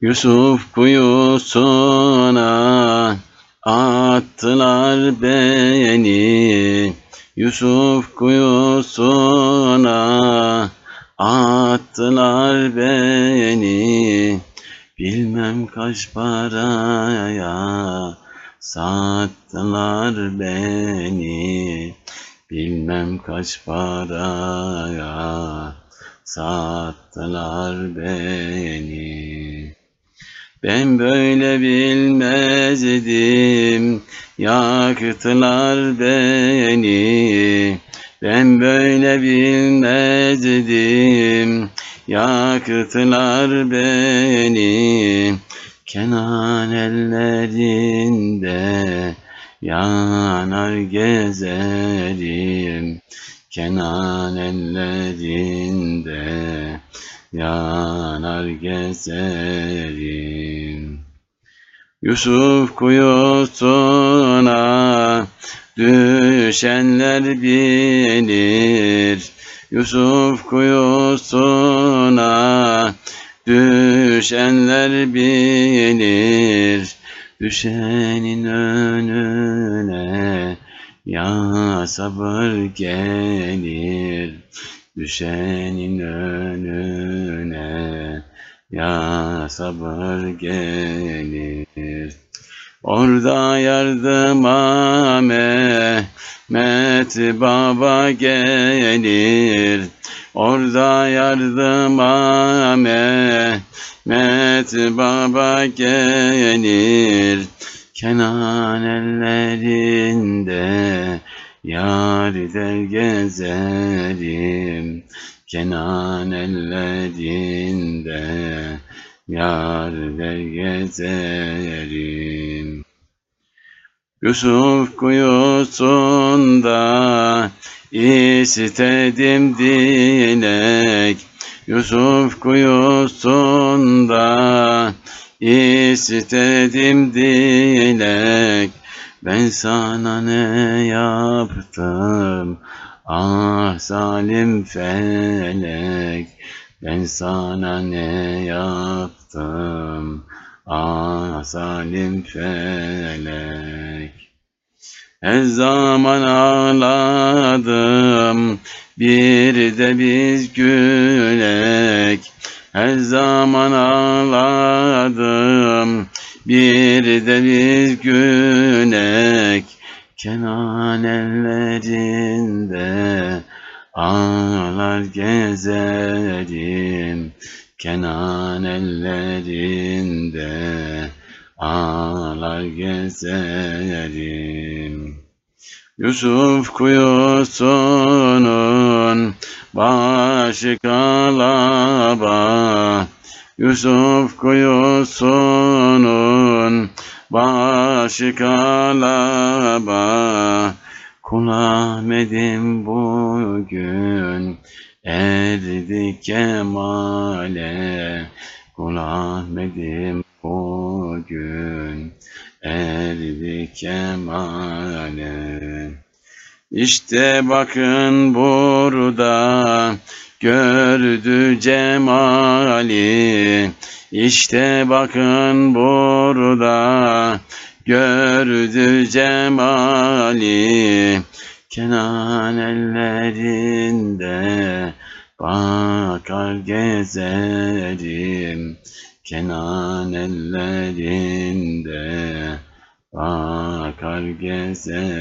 Yusuf kuyusuna attılar beni. Yusuf kuyusuna attılar beni. Bilmem kaç paraya sattılar beni. Bilmem kaç paraya sattılar beni. Ben böyle bilmezdim, yaktılar beni. Ben böyle bilmezdim, yaktılar beni. Kenan ellerinde yanar gezerim. Kenan ellerinde yanar gezerim. Yusuf kuyusuna düşenler bilir. Yusuf kuyusuna düşenler bilir. Düşenin önüne ya sabır gelir. Düşenin önüne ya sabır gelir. Orada yardıma Mehmet Baba gelir. Orada yardıma Mehmet Baba gelir. Kenan ellerinde Yar der gezerim Kenan ellerinde. Yar der gezerim. Yusuf kuyusunda istedim dilek. Yusuf kuyusunda istedim dilek ben sana ne yaptım? Ah zalim felek. Ben sana ne yaptım? Ah zalim felek. Her zaman ağladım, bir de biz gülek. Her zaman ağladım, bir de biz günek Kenan ellerinde ağlar gezerim Kenan ellerinde ağlar gezerim. Yusuf kuyusunun başı kalaba Yusuf kuyusunun başı kalaba Kul Ahmet'im bugün erdi kemale. Kul Ahmet'im bugün erdi kemale. İşte bakın burada gördü cemali İşte bakın burada gördü cemali. Kenan ellerinde bakar gezerim. Kenan ellerinde bakar gezerim